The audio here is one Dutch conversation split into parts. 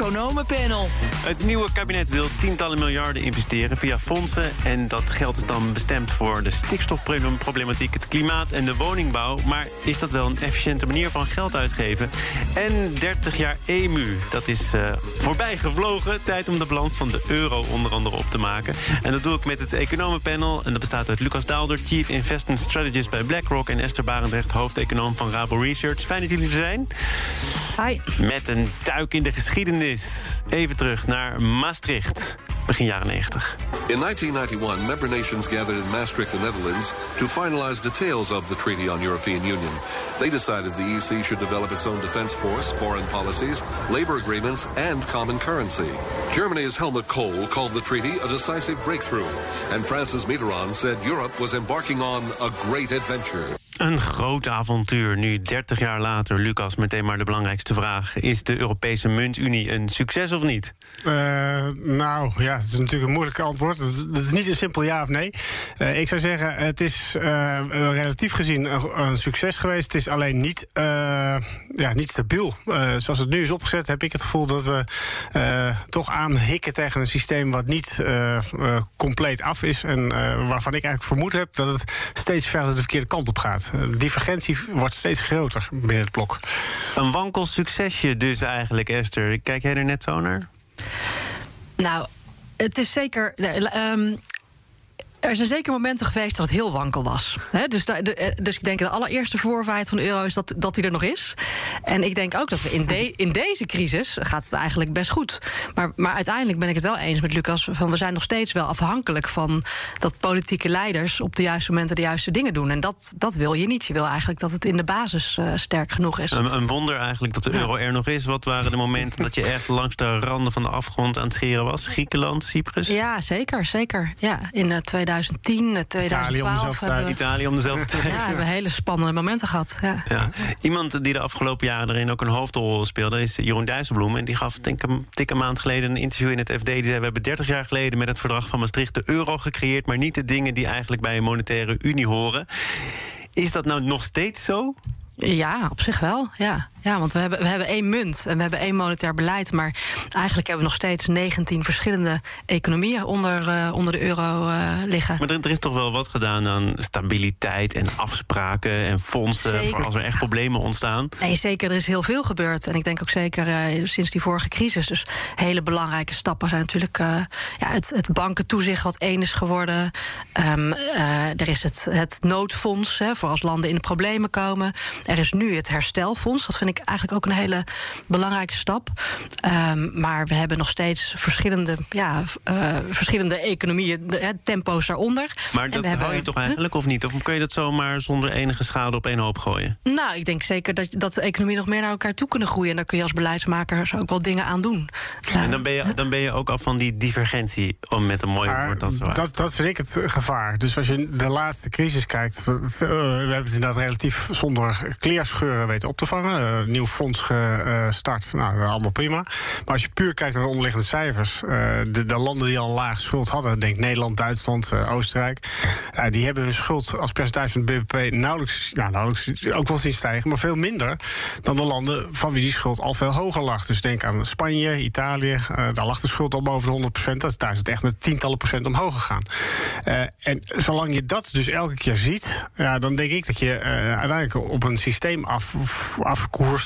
Economenpanel. Het nieuwe kabinet wil tientallen miljarden investeren via fondsen. En dat geld is dan bestemd voor de stikstofproblematiek, het klimaat en de woningbouw. Maar is dat wel een efficiënte manier van geld uitgeven? En 30 jaar EMU, dat is uh, voorbij gevlogen. Tijd om de balans van de euro onder andere op te maken. En dat doe ik met het Economenpanel. En dat bestaat uit Lucas Daalder, Chief Investment Strategist bij BlackRock... en Esther Barendrecht, hoofdeconoom van Rabo Research. Fijn dat jullie er zijn. Hi. Met een duik in de geschiedenis. Even terug naar Maastricht, begin jaren 90. In 1991, member nations gathered in Maastricht, the Netherlands, to finalize details of the Treaty on European Union. They decided the EC should develop its own defense force, foreign policies, labor agreements, and common currency. Germany's Helmut Kohl called the treaty a decisive breakthrough, and Francis Mitterrand said Europe was embarking on a great adventure. Een groot avontuur. Nu 30 jaar later, Lucas, meteen maar de belangrijkste vraag. Is de Europese muntunie een succes of niet? Uh, nou ja, het is natuurlijk een moeilijk antwoord. Het is niet een simpel ja of nee. Uh, ik zou zeggen, het is uh, relatief gezien een, een, succes geweest. Het is alleen niet, ja, niet stabiel. zoals het nu is opgezet, heb ik het gevoel dat we toch aanhikken tegen een systeem wat niet compleet af is. En waarvan ik eigenlijk vermoed heb dat het steeds verder de verkeerde kant op gaat. De divergentie wordt steeds groter binnen het blok. Een wankel succesje dus eigenlijk, Esther. Kijk jij er net zo naar? Nou, het is zeker. Um, er zijn zeker momenten geweest dat het heel wankel was. dus, de, dus ik denk de allereerste voorwaarheid van de euro is dat, dat hij er nog is. En ik denk ook dat we in, de, in deze crisis gaat het eigenlijk best goed. Maar, maar uiteindelijk ben ik het wel eens met Lucas. Van we zijn nog steeds wel afhankelijk van dat politieke leiders op de juiste momenten de juiste dingen doen. En dat, dat wil je niet. Je wil eigenlijk dat het in de basis uh, sterk genoeg is. Een, een, wonder eigenlijk dat de euro er nog is. Wat waren de momenten dat je echt langs de randen van de afgrond aan het scheren was? Griekenland, Cyprus? Ja, zeker. zeker. Ja, in uh, 2010, 2012. Italië om dezelfde tijd. Italië om dezelfde tijd. Ja, we hebben hele spannende momenten gehad. Ja. ja. Iemand die de afgelopen jaren erin ook een hoofdrol speelde is Jeroen Dijsselbloem. En die gaf denk ik een dikke maand geleden een interview in het FD. Die zei: We hebben 30 jaar geleden met het verdrag van Maastricht de euro gecreëerd, maar niet de dingen die eigenlijk bij een monetaire unie horen. Is dat nou nog steeds zo? Ja, op zich wel. Ja, ja want we hebben, we hebben één munt en we hebben één monetair beleid. Maar eigenlijk hebben we nog steeds 19 verschillende economieën onder, uh, onder de euro uh, liggen. Maar er, er, is toch wel wat gedaan aan stabiliteit en afspraken en fondsen. Zeker. Voor als er echt problemen ontstaan. Nee, zeker. Er is heel veel gebeurd. En ik denk ook zeker uh, sinds die vorige crisis. Dus hele belangrijke stappen zijn natuurlijk ja, het, het bankentoezicht wat één is geworden. Um, er is het, het noodfonds hè, voor als landen in de problemen komen. Er is nu het herstelfonds. Dat vind ik eigenlijk ook een hele belangrijke stap. Um, maar we hebben nog steeds verschillende, ja, uh, verschillende economieën, de, tempo's daaronder. Maar dat hou je toch eigenlijk, of niet? Of kun je dat zomaar zonder enige schade op één hoop gooien? Nou, ik denk zeker dat, dat de economie nog meer naar elkaar toe kunnen groeien. En daar kun je als beleidsmaker ook wel dingen aan doen. En dan ben, je, dan ben je ook af van die divergentie, om met een mooi woord dat zo dat, dat vind ik het gevaar. Dus als je de laatste crisis kijkt, uh, we hebben het inderdaad relatief zonder kleerscheuren weten op te vangen. Uh, nieuw fonds gestart, nou, allemaal prima. Maar als je puur kijkt naar de onderliggende cijfers... De, de, landen die al een laag schuld hadden... denk Nederland, Duitsland, Oostenrijk... die hebben hun schuld als percentage van het BBP nauwelijks, nou, nauwelijks ook wel zien stijgen... maar veel minder dan de landen van wie die schuld al veel hoger lag. Dus denk aan Spanje, Italië, daar lag de schuld al boven de 100 procent. Daar is het echt met tientallen procent omhoog gegaan. en zolang je dat dus elke keer ziet... Ja, dan denk ik dat je uiteindelijk op een systeem af,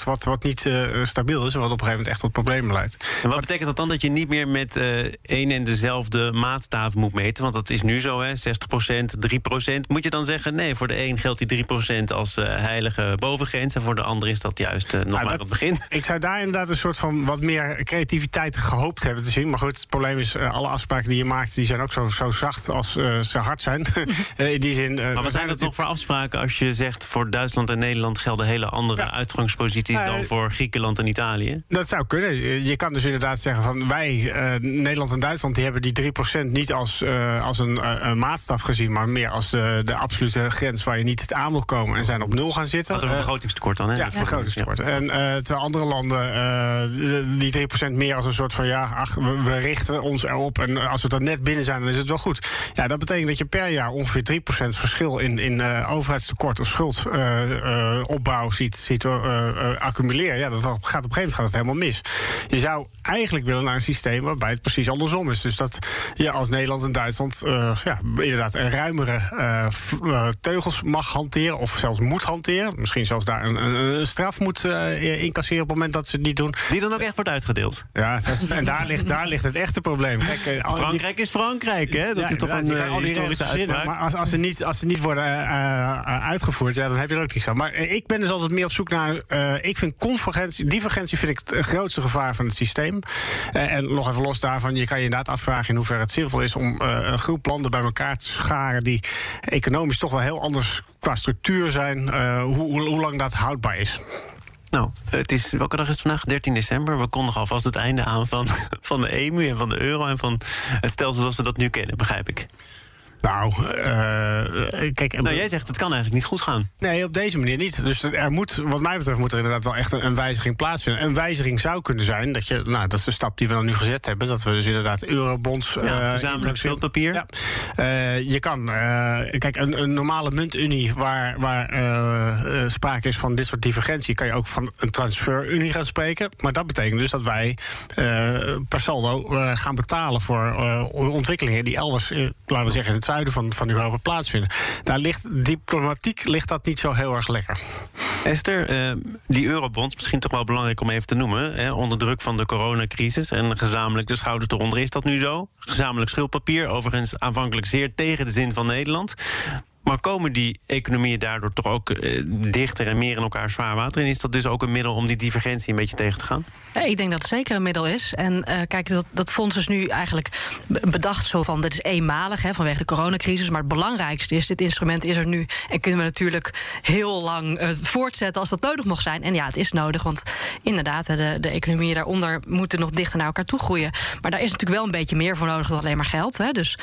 wat, wat niet uh, stabiel is en wat op een gegeven moment echt tot problemen leidt. En wat betekent dat dan dat je niet meer met één en dezelfde maatstaaf moet meten? Want dat is nu zo, hè, 60%, 3%. Moet je dan zeggen, nee, voor de een geldt die 3% als uh, heilige bovengrens en voor de ander is dat juist nog nou, maar dat, het begin? Ik zou daar inderdaad een soort van wat meer creativiteit gehoopt hebben te zien. Maar goed, het probleem is, alle afspraken die je maakt, die zijn ook zo, zo zacht als ze hard zijn. in die zin. maar wat zijn dat nog voor afspraken als je zegt voor Duitsland en Nederland gelden hele andere uitgangsposities posities dan voor Griekenland en Italië? Dat zou kunnen. Je kan dus inderdaad zeggen van wij, uh, Nederland en Duitsland, die hebben die 3% niet als, uh, als een, een, maatstaf gezien, maar meer als de absolute grens waar je niet aan wil komen en zijn op nul gaan zitten. Dat is een begrotingstekort dan, hè? Ja, begrotingstekort. Ja. En terwijl andere landen die 3% meer als een soort van ja, ach, we, we, richten ons erop en als we er net binnen zijn, dan is het wel goed. Ja, dat betekent dat je per jaar ongeveer 3% verschil in, in overheidstekort of schuldopbouw ziet, ziet accumuleren. Ja, dat gaat op een gegeven moment gaat het helemaal mis. Je zou eigenlijk willen naar een systeem waarbij het precies andersom is. Dus dat je als Nederland en Duitsland uh, ja, inderdaad een ruimere uh, teugels mag hanteren, of zelfs moet hanteren. Misschien zelfs daar een, een, een straf moet incasseren op het moment dat ze het niet doen. Die dan ook echt wordt uitgedeeld. Ja, is, en daar ligt, daar ligt het echte probleem. Kijk, Frankrijk is Frankrijk, hè? Dat is toch een historische uitspraak. Maar als, als, ze niet, als ze niet worden uitgevoerd, ja, dan heb je er ook niets aan. Maar ik ben dus altijd meer op zoek naar. Ik vind convergentie, divergentie vind ik het grootste gevaar van het systeem. Uh, en nog even los daarvan, je kan je inderdaad afvragen in hoeverre het zinvol is om een groep landen bij elkaar te scharen die economisch toch wel heel anders qua structuur zijn, hoe, hoe, hoe lang dat houdbaar is. Nou, het is, welke dag is het vandaag? 13 december. We kondigen alvast het einde aan van, van de EMU en van de euro en van het stelsel zoals we dat nu kennen, begrijp ik. Nou, uh, kijk. Nou, jij zegt het kan eigenlijk niet goed gaan. Nee, op deze manier niet. Dus er moet, wat mij betreft, moet er inderdaad wel echt een, een, wijziging plaatsvinden. Een wijziging zou kunnen zijn dat je, nou, dat is de stap die we dan nu gezet hebben, dat we dus inderdaad eurobonds. Ja, gezamenlijk schuldpapier. Ja. Uh, je kan, kijk, een, een, normale muntunie waar, waar sprake is van dit soort divergentie, kan je ook van een transferunie gaan spreken. Maar dat betekent dus dat wij per saldo gaan betalen voor ontwikkelingen die elders, laten we zeggen, in het zuiden van, van Europa plaatsvinden. Daar ligt diplomatiek ligt dat niet zo heel erg lekker. Esther, die eurobond, misschien toch wel belangrijk om even te noemen. Hè, onder druk van de coronacrisis en gezamenlijk de schouders eronder. Is dat nu zo? Gezamenlijk schuldpapier, overigens aanvankelijk zeer tegen de zin van Nederland. Maar komen die economieën daardoor toch ook eh, dichter en meer in elkaar zwaar water? En is dat dus ook een middel om die divergentie een beetje tegen te gaan? Ik denk dat het zeker een middel is. En uh, kijk, dat, dat fonds is nu eigenlijk bedacht zo van... dit is eenmalig hè, vanwege de coronacrisis. Maar het belangrijkste is, dit instrument is er nu... en kunnen we natuurlijk heel lang uh, voortzetten als dat nodig mocht zijn. En ja, het is nodig, want inderdaad... de, de economieën daaronder moeten nog dichter naar elkaar toe groeien. Maar daar is natuurlijk wel een beetje meer voor nodig dan alleen maar geld. Hè. Dus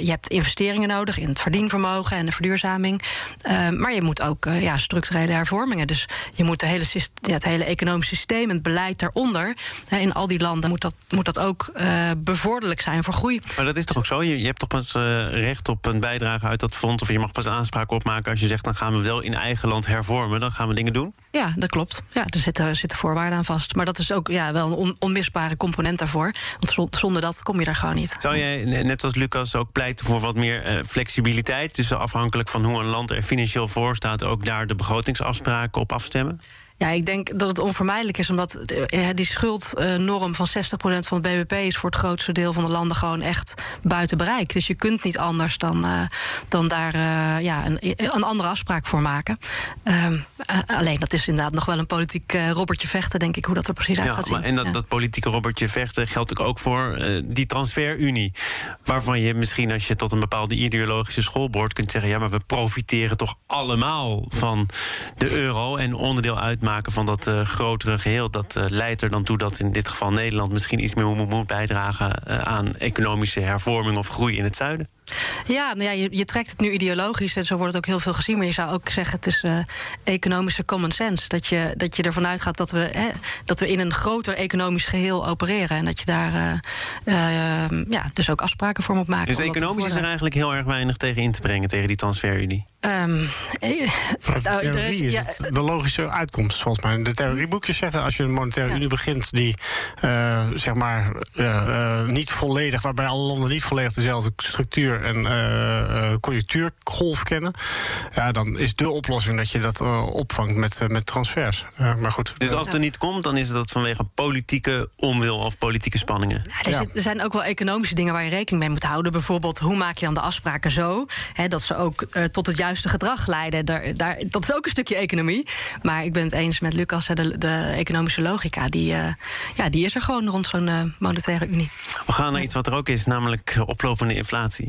je hebt investeringen nodig in het verdienvermogen en de verduurzaming. Uh, maar je moet ook uh, ja, structurele hervormingen. Dus je moet de hele, ja, het hele economische systeem en het beleid daaronder. Hè, in al die landen moet dat, moet dat ook uh, bevorderlijk zijn voor groei. Maar dat is toch ook zo? Je, je hebt toch pas recht op een bijdrage uit dat fonds. Of je mag pas aanspraak opmaken als je zegt: dan gaan we wel in eigen land hervormen. Dan gaan we dingen doen. Ja, dat klopt. Ja, er zitten, zitten voorwaarden aan vast. Maar dat is ook ja, wel een on, onmisbare component daarvoor. Want zonder dat kom je daar gewoon niet. Zou jij, net als Lucas, ook pleiten voor wat meer flexibiliteit tussen afhankelijk van hoe een land er financieel voor staat, ook daar de begrotingsafspraken op afstemmen? Ja, ik denk dat het onvermijdelijk is, omdat die schuldnorm van 60% van het BBP is voor het grootste deel van de landen gewoon echt buiten bereik. Dus je kunt niet anders dan, uh, dan daar uh, ja, een, een, andere afspraak voor maken. Uh, alleen dat is inderdaad nog wel een politiek robbertje vechten, denk ik, hoe dat er precies uit ja, gaat zien. Maar en dat, dat politieke robbertje vechten geldt ook voor die transferunie. Waarvan je misschien, als je tot een bepaalde ideologische schoolboord kunt zeggen: ja, maar we profiteren toch allemaal van de euro en onderdeel uitmaken van dat uh, grotere geheel. Dat uh, leidt er dan toe dat in dit geval Nederland misschien iets meer moet, bijdragen uh, aan economische hervorming of groei in het zuiden. Ja, nou ja je, je, trekt het nu ideologisch en zo wordt het ook heel veel gezien. Maar je zou ook zeggen, het is uh, economische common sense. Dat je, dat je ervan uitgaat dat we, hè, dat we in een groter economisch geheel opereren. En dat je daar uh, uh, ja, dus ook afspraken voor moet maken. Dus economisch is er eigenlijk heel erg weinig tegen in te brengen, tegen die transferunie? Um, Vanuit de nou, theorie is, ja, de logische uitkomst, volgens mij. De theorieboekjes zeggen, als je een monetaire ja. unie begint... die, zeg maar, niet volledig, waarbij alle landen niet volledig dezelfde structuur en uh, conjunctuurgolf kennen, ja, dan is de oplossing dat je dat uh, opvangt met, uh, met transfers. maar goed. Dus als het er niet komt, dan is dat vanwege politieke onwil of politieke spanningen. Ja, er, zit, er, zijn ook wel economische dingen waar je rekening mee moet houden. Bijvoorbeeld, hoe maak je dan de afspraken zo hè, dat ze ook tot het juiste gedrag leiden? Daar, daar, dat is ook een stukje economie. Maar ik ben het eens met Lucas, de, de economische logica, die, ja, die is er gewoon rond zo'n monetaire unie. We gaan naar iets wat er ook is, namelijk oplopende inflatie.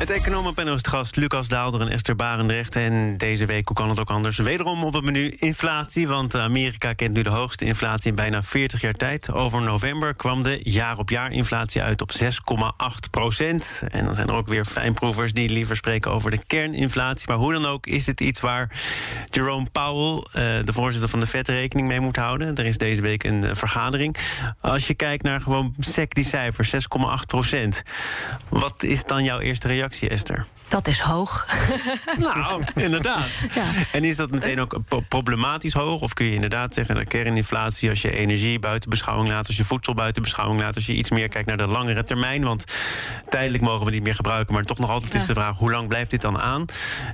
Het economenpanel is gast Lucas Daalder en Esther Barendrecht. En deze week, hoe kan het ook anders, wederom op het menu inflatie. Want Amerika kent nu de hoogste inflatie in bijna 40 jaar tijd. Over november kwam de jaar-op-jaar inflatie uit op 6,8 procent. En dan zijn er ook weer fijnproevers die liever spreken over de kerninflatie. Maar hoe dan ook is het iets waar Jerome Powell, eh, de voorzitter van de Fed, rekening mee moet houden. Er is deze week een eh, vergadering. Als je kijkt naar gewoon sec die cijfers, 6,8 procent. Wat is dan jouw eerste reactie? Esther? Dat is hoog. nou, inderdaad. Ja. En is dat meteen ook problematisch hoog? Of kun je inderdaad zeggen dat kerninflatie, als je energie buiten beschouwing laat, als je voedsel buiten beschouwing laat, als je iets meer kijkt naar de langere termijn? Want tijdelijk mogen we niet meer gebruiken, maar toch nog altijd is de vraag: hoe lang blijft dit dan aan?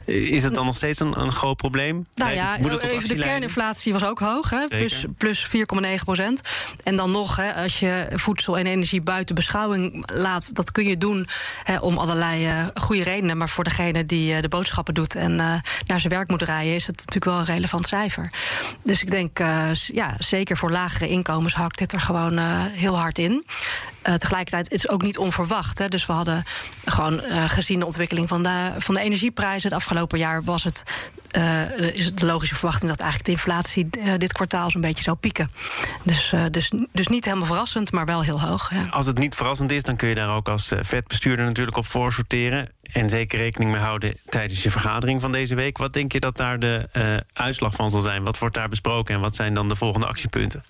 Is het dan nog steeds een, een groot probleem? Nou ja, moet het even de kerninflatie was ook hoog, hè? plus, plus 4,9 procent. En dan nog, hè, als je voedsel en energie buiten beschouwing laat, dat kun je doen hè, om allerlei uh, goede redenen. Maar voor degene die uh, de boodschappen doet en uh, naar zijn werk moet rijden, is het natuurlijk wel een relevant cijfer. Dus ik denk, ja, zeker voor lagere inkomens hakt dit er gewoon heel hard in. Tegelijkertijd is het ook niet onverwacht. Hè. Dus we hadden gewoon gezien de ontwikkeling van de, van de energieprijzen. Het afgelopen jaar was het uh, is het de logische verwachting dat eigenlijk de inflatie uh, dit kwartaal zo'n beetje zou pieken. Dus, uh, dus, dus niet helemaal verrassend, maar wel heel hoog. Ja. Als het niet verrassend is, dan kun je daar ook als vetbestuurder natuurlijk op voor sorteren. En zeker rekening mee houden tijdens je vergadering van deze week. Wat denk je dat daar de uitslag van zal zijn? Wat wordt daar besproken en wat zijn dan de volgende actiepunten?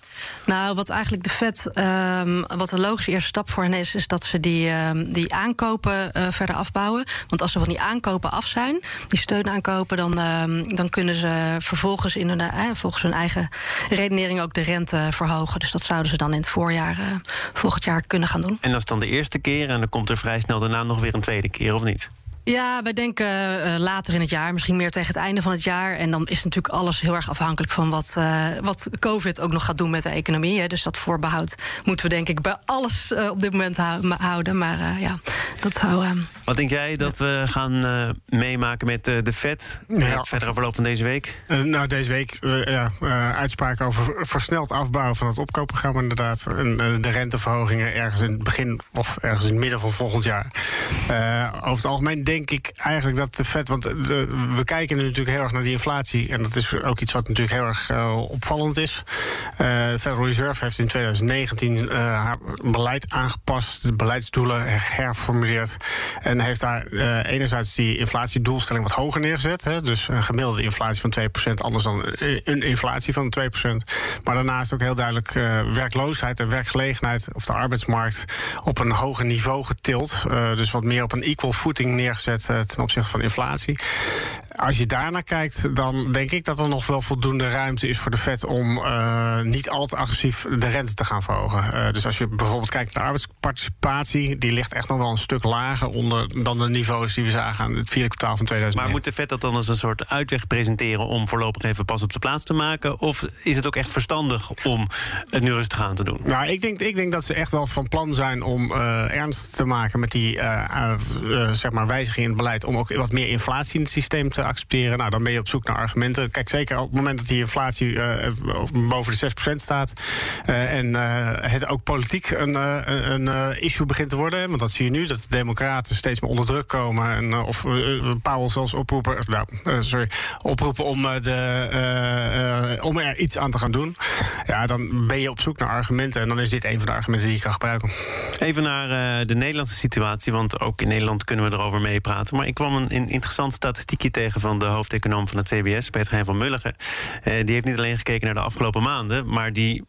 Nou, wat eigenlijk de vet, um, wat een logische eerste stap voor hen is, is dat ze die, um, die aankopen verder afbouwen. Want als ze van die aankopen af zijn, die steunaankopen, dan. Um, dan kunnen ze vervolgens in hun, eh, volgens hun eigen redenering ook de rente verhogen. Dus dat zouden ze dan in het voorjaar, eh, volgend jaar kunnen gaan doen. En dat is dan de eerste keer en dan komt er vrij snel daarna nog weer een tweede keer, of niet? Ja, wij denken uh, later in het jaar, misschien meer tegen het einde van het jaar. En dan is natuurlijk alles heel erg afhankelijk van wat, uh, wat COVID ook nog gaat doen met de economie. Hè. Dus dat voorbehoud moeten we denk ik bij alles uh, op dit moment houden. Maar ja, dat zou. wat denk jij dat we gaan meemaken met de Fed? Ja. Het verdere verloop van deze week? nou, deze week ja, uitspraken over versneld afbouwen van het opkoopprogramma, inderdaad. En de renteverhogingen ergens in het begin of ergens in het midden van volgend jaar. over het algemeen denk denk ik eigenlijk dat de Fed. Want we kijken nu natuurlijk heel erg naar die inflatie. En dat is ook iets wat natuurlijk heel erg uh, opvallend is. Uh, de Federal Reserve heeft in 2019 uh, eh, haar beleid aangepast, de beleidsdoelen herformuleerd. En heeft daar enerzijds die inflatiedoelstelling wat hoger neergezet. Hè, dus een gemiddelde inflatie van 2%, anders dan een inflatie van 2%. Maar daarnaast ook heel duidelijk werkloosheid en werkgelegenheid, of de arbeidsmarkt, op een hoger niveau getild. dus wat meer op een equal footing neergezet eh, ten opzichte van inflatie. Als je daarnaar kijkt, dan denk ik dat er nog wel voldoende ruimte is voor de Fed om uh, niet al te agressief de rente te gaan verhogen. Uh, dus als je bijvoorbeeld kijkt naar arbeidsparticipatie, die ligt echt nog wel een stuk lager onder dan de niveaus die we zagen aan het vierde kwartaal van 2009. Maar moet de Fed dat dan als een soort uitweg presenteren om voorlopig even pas op de plaats te maken? Of is het ook echt verstandig om het nu rustig aan te doen? Nou, ik denk, ik denk dat ze echt wel van plan zijn om uh, ernst te maken met die zeg maar wijziging in het beleid om ook wat meer inflatie in het systeem te accepteren. Nou, dan ben je op zoek naar argumenten. Kijk, zeker op het moment dat die inflatie uh, boven de 6% staat. Uh, en uh, het ook politiek een, een issue begint te worden. Want dat zie je nu, dat de Democraten steeds meer onder druk komen. En, of Powell zelfs oproepen, nou, sorry, oproepen om, de, om er iets aan te gaan doen. Ja, dan ben je op zoek naar argumenten. En dan is dit een van de argumenten die je kan gebruiken. Even naar de Nederlandse situatie. Want ook in Nederland kunnen we erover meepraten. Maar ik kwam een, een interessant statistiekje tegen van de hoofdeconoom van het CBS, Peter Hein van Mulligen. Eh, die heeft niet alleen gekeken naar de afgelopen maanden, maar die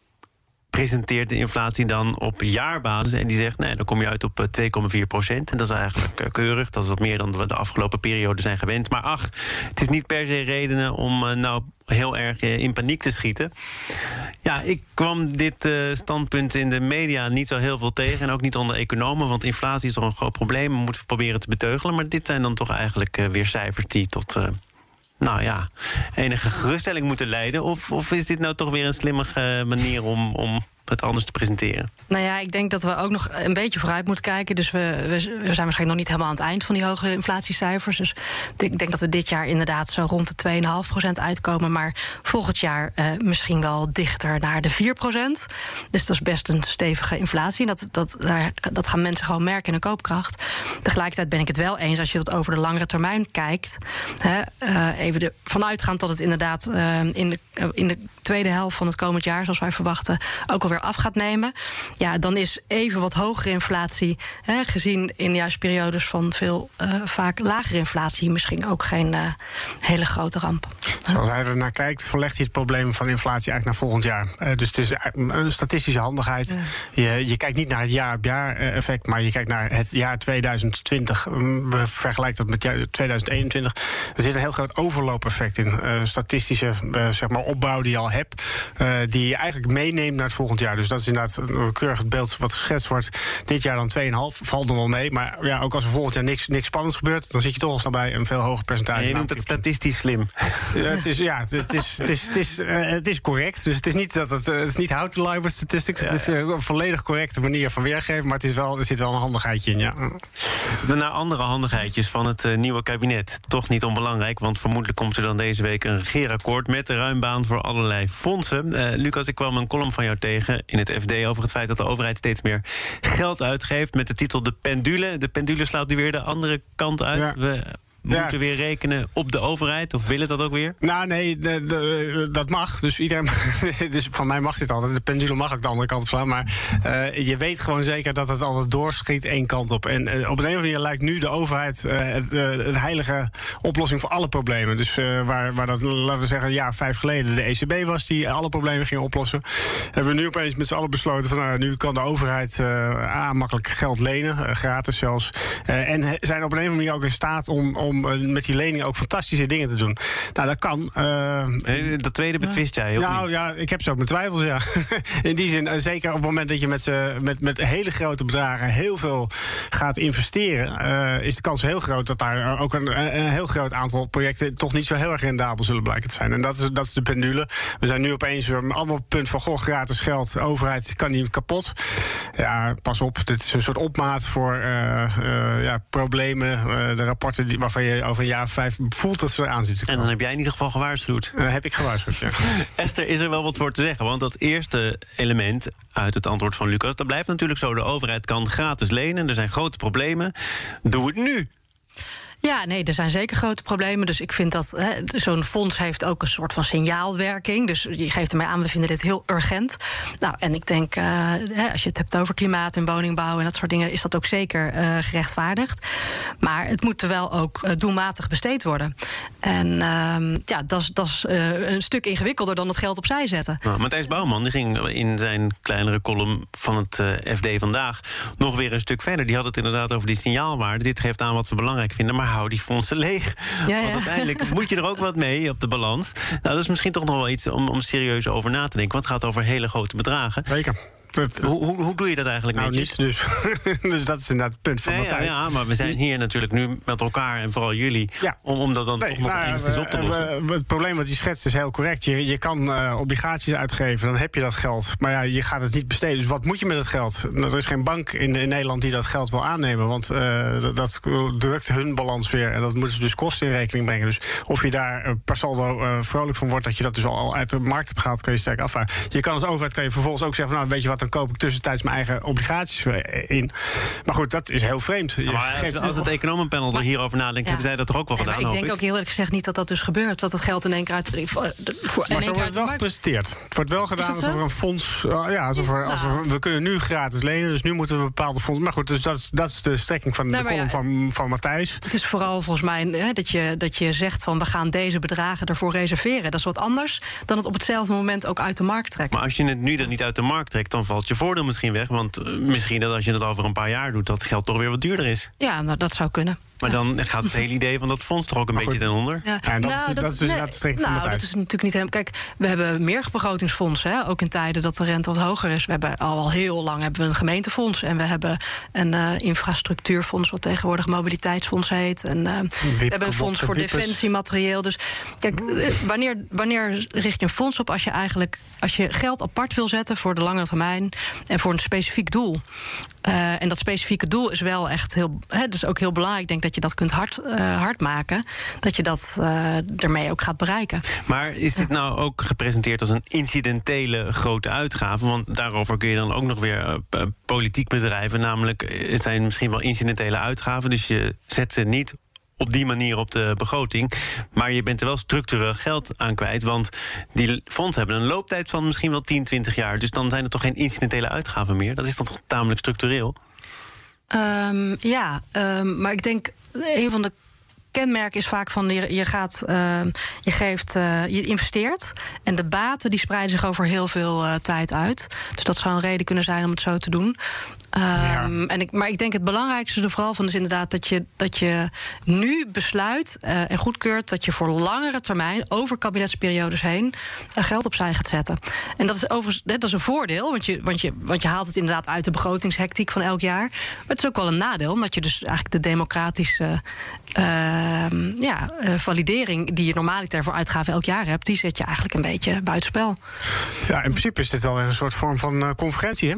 presenteert de inflatie dan op jaarbasis. En die zegt, nee, dan kom je uit op 2,4 eh, procent. En dat is eigenlijk eh, keurig. Dat is wat meer dan we de afgelopen periode zijn gewend. Maar ach, het is niet per se redenen om uh, nou heel erg in paniek te schieten. Ja, ik kwam dit standpunt in de media niet zo heel veel tegen. En ook niet onder economen, want inflatie is toch een groot probleem. We moeten proberen te beteugelen. Maar dit zijn dan toch eigenlijk weer cijfers die tot nou ja, enige geruststelling moeten leiden? Of, of is dit nou toch weer een slimmige manier om, om het anders te presenteren? Nou ja, ik denk dat we ook nog een beetje vooruit moeten kijken. Dus we, we, zijn waarschijnlijk nog niet helemaal aan het eind van die hoge inflatiecijfers. Dus ik denk dat we dit jaar inderdaad zo rond de 2,5% uitkomen. Maar volgend jaar uh, misschien wel dichter naar de 4%. Dus dat is best een stevige inflatie. Dat, dat, daar, dat gaan mensen gewoon merken in hun koopkracht. Tegelijkertijd ben ik het wel eens als je dat over de langere termijn kijkt. Hè, uh, even de, vanuitgaand dat het inderdaad uh, in, de, in de tweede helft van het komend jaar, zoals wij verwachten, ook alweer af gaat nemen. Ja, dan is even wat hogere inflatie, hè, gezien in juist periodes van veel uh, vaak lagere inflatie, misschien ook geen uh, hele grote ramp. Zoals hij er naar kijkt, verlegt hij het probleem van inflatie eigenlijk naar volgend jaar. Uh, dus het is een statistische handigheid. Je, je, kijkt niet naar het jaar-op-jaar effect, maar je kijkt naar het jaar 2020. We vergelijken dat met 2021. Er zit een heel groot overloopeffect in. statistische zeg maar, opbouw die je al hebt, die je eigenlijk meeneemt naar het volgend jaar. Dus dat is inderdaad een keurig beeld wat geschetst wordt. Dit jaar dan 2,5, valt nog wel mee. Maar ja, ook als er volgend jaar niks, niks spannends gebeurt, dan zit je toch al snel bij een veel hoger percentage. En je noemt het statistisch slim. Ja, het is, ja, het is, het is, het is, uh, het is correct. Dus het is niet dat het, uh, het is niet how to lie with statistics. Ja, het is een volledig correcte manier van weergeven. Maar het is wel, er zit wel een handigheidje in. Ja. Naar andere handigheidjes van het nieuwe kabinet. Toch niet onbelangrijk, want vermoedelijk komt er dan deze week een regeerakkoord met een ruimbaan voor allerlei fondsen. Lucas, ik kwam een column van jou tegen in het FD over het feit dat de overheid steeds meer geld uitgeeft met de titel De Pendule. De pendule slaat nu weer de andere kant uit. Ja. We moeten ja. weer rekenen op de overheid? Of willen dat ook weer? Nou, nee, de, de, dat mag. Dus iedereen. dus van mij mag dit altijd. De pendule mag ook de andere kant op slaan. Maar uh, je weet gewoon zeker dat het altijd doorschiet één kant op. En uh, op een of andere manier lijkt nu de overheid uh, het, het, heilige oplossing voor alle problemen. Dus waar, waar dat, laten we zeggen, een jaar vijf geleden de ECB was die alle problemen ging oplossen. Hebben we nu opeens met z'n allen besloten van nou, nu kan de overheid A, makkelijk geld lenen, gratis zelfs. en zijn op een of andere manier ook in staat om, om om met die lening ook fantastische dingen te doen. Nou, dat kan. Uh, dat tweede betwist jij, of Nou niet? ja, ik heb zo ook mijn twijfels, ja. In die zin, zeker op het moment dat je met, met, met hele grote bedragen heel veel gaat investeren, uh, is de kans heel groot dat daar ook een, een, heel groot aantal projecten toch niet zo heel erg rendabel zullen blijken te zijn. En dat is, dat is de pendule. We zijn nu opeens allemaal op het punt van goh, gratis geld, de overheid kan niet kapot. Ja, pas op, dit is een soort opmaat voor ja, problemen. de rapporten die, waarvan je over een jaar of vijf voelt dat ze eraan zitten. En dan heb jij in ieder geval gewaarschuwd. Heb ik gewaarschuwd, ja. Esther, is er wel wat voor te zeggen? Want dat eerste element uit het antwoord van Lucas... dat blijft natuurlijk zo. De overheid kan gratis lenen. Er zijn grote problemen. Doe het nu. Ja, nee, er zijn zeker grote problemen. Dus ik vind dat zo'n fonds heeft ook een soort van signaalwerking. Dus je geeft ermee aan, we vinden dit heel urgent. Nou, en ik denk, uh, hè, als je het hebt over klimaat en woningbouw en dat soort dingen, is dat ook zeker uh, gerechtvaardigd. Maar het moet er wel ook uh, doelmatig besteed worden. En uh, ja, dat is een stuk ingewikkelder dan het geld opzij zetten. Nou, Matthijs Bouwman die ging in zijn kleinere column van het FD vandaag nog weer een stuk verder. Die had het inderdaad over die signaalwaarde. Dit geeft aan wat we belangrijk vinden. Maar hou die fondsen leeg. Ja, ja. Want uiteindelijk moet je er ook wat mee op de balans. Nou, dat is misschien toch nog wel iets om, om serieus over na te denken. Want het gaat over hele grote bedragen. Zeker. Dat, hoe, hoe, hoe, doe je dat eigenlijk nou, netjes? niets dus. dus dat is inderdaad het punt van nee, Matthijs. Ja, ja, maar we zijn hier natuurlijk nu met elkaar en vooral jullie... Ja. Om, om dat dan nee, toch nog nou, enigszins op te lossen. Uh, het probleem wat je schetst is heel correct. Je, je kan uh, obligaties uitgeven, dan heb je dat geld. Maar ja, je gaat het niet besteden. Dus wat moet je met het geld? Nou, er is geen bank in, in Nederland die dat geld wil aannemen. Want uh, dat, dat, drukt hun balans weer. En dat moeten ze dus kosten in rekening brengen. Dus of je daar per saldo vrolijk van wordt... dat je dat dus al uit de markt hebt gehaald, kun je sterk afvragen. Je kan als overheid kan je vervolgens ook zeggen... Van, nou, weet je wat, dan koop ik tussentijds mijn eigen obligaties in. Maar goed, dat is heel vreemd. Ja, maar als, als het economenpanel er hierover nadenkt, ja. hebben zij dat er ook wel gedaan. ik denk ik. ook heel eerlijk gezegd niet dat dat dus gebeurt. Dat het geld in één keer uit. Voor, voor maar zo wordt het wel gepresenteerd. Het wordt wel gedaan alsof er een fonds. Uh, ja, alsof, er, alsof nou. we kunnen nu gratis lenen, dus nu moeten we bepaalde fondsen. Maar goed, dus dat is, dat is de strekking van nee, de column ja, van, van Matthijs. Het is vooral volgens mij hè, dat, je, dat je zegt van we gaan deze bedragen ervoor reserveren. Dat is wat anders dan het op hetzelfde moment ook uit de markt trekken. Maar als je het nu dan niet uit de markt trekt, dan valt je voordeel misschien weg. Want misschien dat als je het over een paar jaar doet, dat geld toch weer wat duurder is. Ja, nou, dat zou kunnen. Maar dan gaat het hele idee van dat fonds toch ook een beetje ten onder. Ja, en dat, is, dus- dat, is dus nee, nou, van het dat is natuurlijk niet helemaal. Kijk, we hebben meer begrotingsfondsen, hè, ook in tijden dat de rente wat hoger is. We hebben al heel lang hebben we een gemeentefonds en we hebben een eh, infrastructuurfonds, wat tegenwoordig mobiliteitsfonds heet. En eh, we hebben een fonds voor defensiematerieel. Dus kijk, eh, wanneer, wanneer richt je een fonds op als je eigenlijk als je geld apart wil zetten voor de lange termijn en voor een specifiek doel? Eh, en dat specifieke doel is wel echt heel. Hè, dus ook heel belangrijk. Ik denk dat je dat kunt hard, eh, hard maken. Dat je dat eh, ermee ook gaat bereiken. Maar is dit nou ook gepresenteerd als een incidentele grote uitgave? Want daarover kun je dan ook nog weer politiek bedrijven. Namelijk, het zijn misschien wel incidentele uitgaven. Dus je zet ze niet op die manier op de begroting. Maar je bent er wel structureel geld aan kwijt. Want die fondsen hebben een looptijd van misschien wel 10, 20 jaar. Dus dan zijn er toch geen incidentele uitgaven meer? Dat is dan toch tamelijk structureel? Ehm, ja, ehm, maar ik denk een van de kenmerken is vaak van je, je gaat, ehm, je geeft, eh, je investeert en de baten die spreiden zich over heel veel eh, tijd uit. Dus dat zou een reden kunnen zijn om het zo te doen. Ehm, en ik, maar ik denk het belangrijkste er vooral van is inderdaad dat je, dat je nu besluit eh, en goedkeurt dat je voor langere termijn, over kabinetsperiodes heen, eh, geld opzij gaat zetten. En dat is overigens dat is een voordeel, want je, want, je, want je haalt het inderdaad uit de begrotingshectiek van elk jaar. Maar het is ook wel een nadeel, omdat je dus eigenlijk de democratische ehm, ja, eh, validering die je normaliter voor uitgaven elk jaar hebt, die zet je eigenlijk een beetje buitenspel. Ja, in principe is dit wel een soort vorm van conferentie. Hè?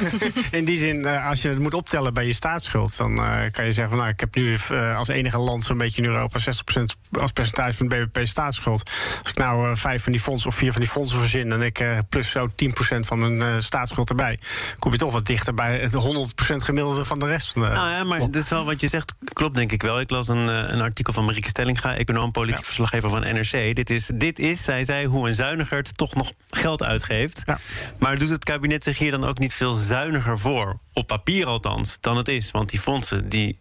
in die zin, eh, als je het moet optellen bij je staatsschuld, dan eh, kan je zeggen: van, nou, ik heb nu eh, als enige land zo'n beetje in Europa 60% als percentage van de BBP staatsschuld. Als ik nou vijf van die fondsen of vier van die fondsen verzin en ik plus zo 10% van mijn staatsschuld erbij, kom je toch wat dichter bij het 100% gemiddelde van de rest. Van de, Nou ja, maar dat is wel wat je zegt, klopt denk ik wel. Ik las een, een artikel van Marieke Stellinga, econoom, politiek verslaggever van NRC. Dit is, dit is, zei zij, hoe een zuiniger toch nog geld uitgeeft. Ja. Maar doet het kabinet zich hier dan ook niet veel zuiniger voor, op papier althans, dan het is? Want die fondsen, die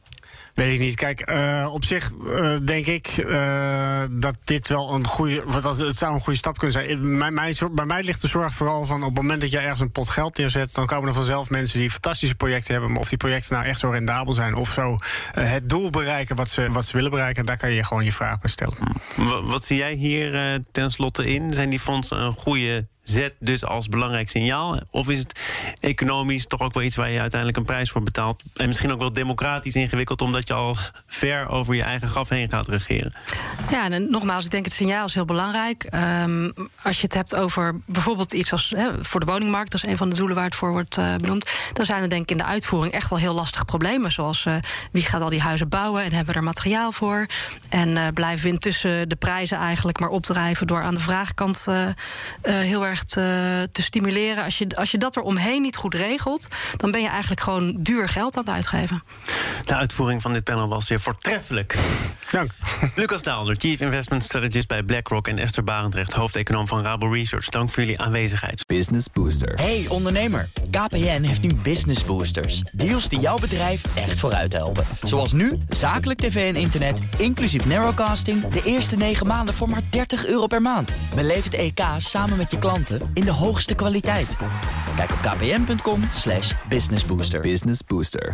Weet ik niet. Kijk, eh, op zich eh, denk ik eh, dat dit wel een goede. Wat dat, het zou een goede stap kunnen zijn. Mijn, zor- bij mij ligt de zorg vooral van op het moment dat je ergens een pot geld neerzet, dan komen er vanzelf mensen die fantastische projecten hebben. Maar of die projecten nou echt zo rendabel zijn of zo het doel bereiken wat ze, wat ze willen bereiken, daar kan je gewoon je vraag bij stellen. Wa- Wat zie jij hier eh, tenslotte in? Zijn die fondsen een goede zet dus als belangrijk signaal? Of is het economisch toch ook wel iets waar je uiteindelijk een prijs voor betaalt? En misschien ook wel democratisch ingewikkeld... omdat je al ver over je eigen graf heen gaat regeren? Ja, en nogmaals, ik denk het signaal is heel belangrijk. Ehm, als je het hebt over bijvoorbeeld iets als voor de woningmarkt, dat is een van de doelen waar het voor wordt eh, benoemd. Dan zijn er denk ik in de uitvoering echt wel heel lastige problemen. Zoals eh, wie gaat al die huizen bouwen en hebben we er materiaal voor? En eh, blijven we intussen de prijzen eigenlijk maar opdrijven door aan de vraagkant heel erg te, te stimuleren. Als je, als je dat er omheen niet goed regelt, dan ben je eigenlijk gewoon duur geld aan het uitgeven. De uitvoering van dit panel was weer voortreffelijk. Dank. Lucas Daalder, Chief Investment Strategist bij BlackRock... en Esther Barendrecht, hoofdeconoom van Rabo Research. Dank voor jullie aanwezigheid. Business Booster. Hey ondernemer, KPN heeft nu Business Boosters. Deals die jouw bedrijf echt vooruit helpen. Zoals nu, zakelijk tv en internet, inclusief narrowcasting... de eerste 9 maanden voor maar 30 euro per maand. Beleef het EK samen met je klanten in de hoogste kwaliteit. Kijk op kpn.com slash businessbooster. Business Booster.